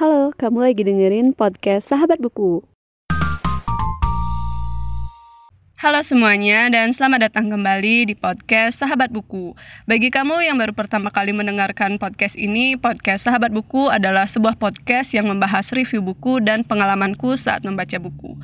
Halo, kamu lagi dengerin podcast Sahabat Buku. Halo semuanya dan selamat datang kembali di podcast Sahabat Buku. Bagi kamu yang baru pertama kali mendengarkan podcast ini, podcast Sahabat Buku adalah sebuah podcast yang membahas review buku dan pengalamanku saat membaca buku.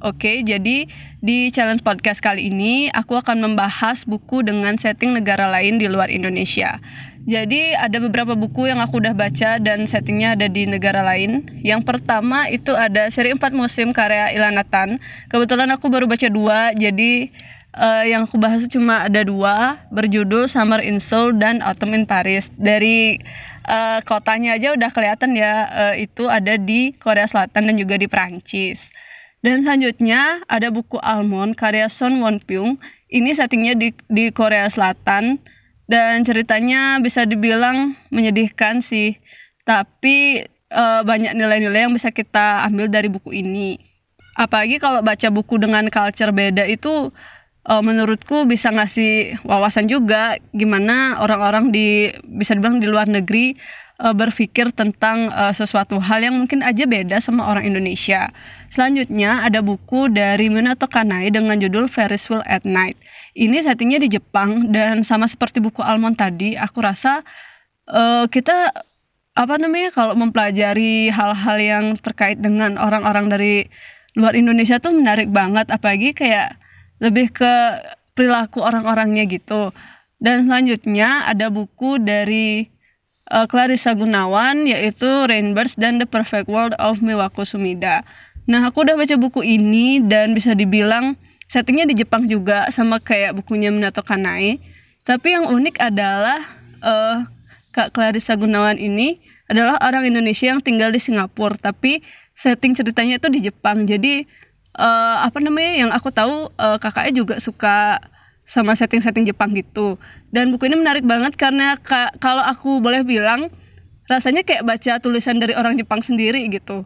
Oke, jadi di challenge podcast kali ini aku akan membahas buku dengan setting negara lain di luar Indonesia. Jadi ada beberapa buku yang aku udah baca dan settingnya ada di negara lain. Yang pertama itu ada seri 4 musim karya Ilanatan. Kebetulan aku baru baca dua, jadi uh, yang aku bahas cuma ada dua, berjudul Summer in Seoul dan Autumn in Paris. Dari uh, kotanya aja udah kelihatan ya, uh, itu ada di Korea Selatan dan juga di Prancis. Dan selanjutnya ada buku Almond karya Son Won Pyung. Ini settingnya di, di Korea Selatan. Dan ceritanya bisa dibilang menyedihkan sih. Tapi uh, banyak nilai-nilai yang bisa kita ambil dari buku ini. Apalagi kalau baca buku dengan culture beda itu uh, menurutku bisa ngasih wawasan juga. Gimana orang-orang di bisa dibilang di luar negeri uh, berpikir tentang uh, sesuatu hal yang mungkin aja beda sama orang Indonesia. Selanjutnya ada buku dari Minato Kanai dengan judul Ferris Wheel at Night ini settingnya di Jepang dan sama seperti buku Almond tadi aku rasa uh, kita apa namanya kalau mempelajari hal-hal yang terkait dengan orang-orang dari luar Indonesia tuh menarik banget apalagi kayak lebih ke perilaku orang-orangnya gitu dan selanjutnya ada buku dari uh, Clarissa Gunawan yaitu Rainbirds dan The Perfect World of Miwako Sumida. Nah, aku udah baca buku ini dan bisa dibilang settingnya di Jepang juga sama kayak bukunya Minato Kanai tapi yang unik adalah uh, Kak Clarissa Gunawan ini adalah orang Indonesia yang tinggal di Singapura tapi setting ceritanya itu di Jepang jadi uh, apa namanya yang aku tahu uh, kakaknya juga suka sama setting-setting Jepang gitu dan buku ini menarik banget karena kalau aku boleh bilang rasanya kayak baca tulisan dari orang Jepang sendiri gitu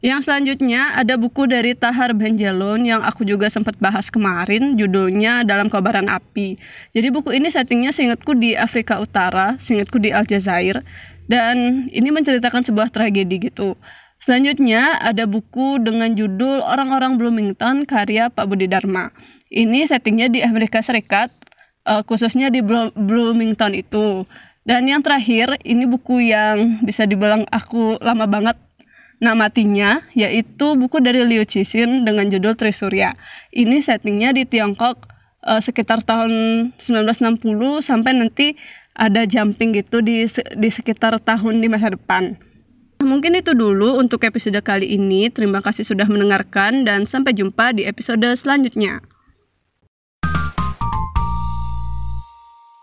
yang selanjutnya ada buku dari Tahar Benjelon yang aku juga sempat bahas kemarin, judulnya Dalam Kobaran Api. Jadi buku ini settingnya seingatku di Afrika Utara, seingatku di Aljazair, dan ini menceritakan sebuah tragedi gitu. Selanjutnya ada buku dengan judul Orang-orang Bloomington karya Pak Budi Dharma. Ini settingnya di Amerika Serikat, uh, khususnya di Bloomington itu. Dan yang terakhir, ini buku yang bisa dibilang aku lama banget namatinya yaitu buku dari Liu Cixin dengan judul Trisurya. Ini settingnya di Tiongkok uh, sekitar tahun 1960 sampai nanti ada jumping gitu di di sekitar tahun di masa depan. Mungkin itu dulu untuk episode kali ini. Terima kasih sudah mendengarkan dan sampai jumpa di episode selanjutnya.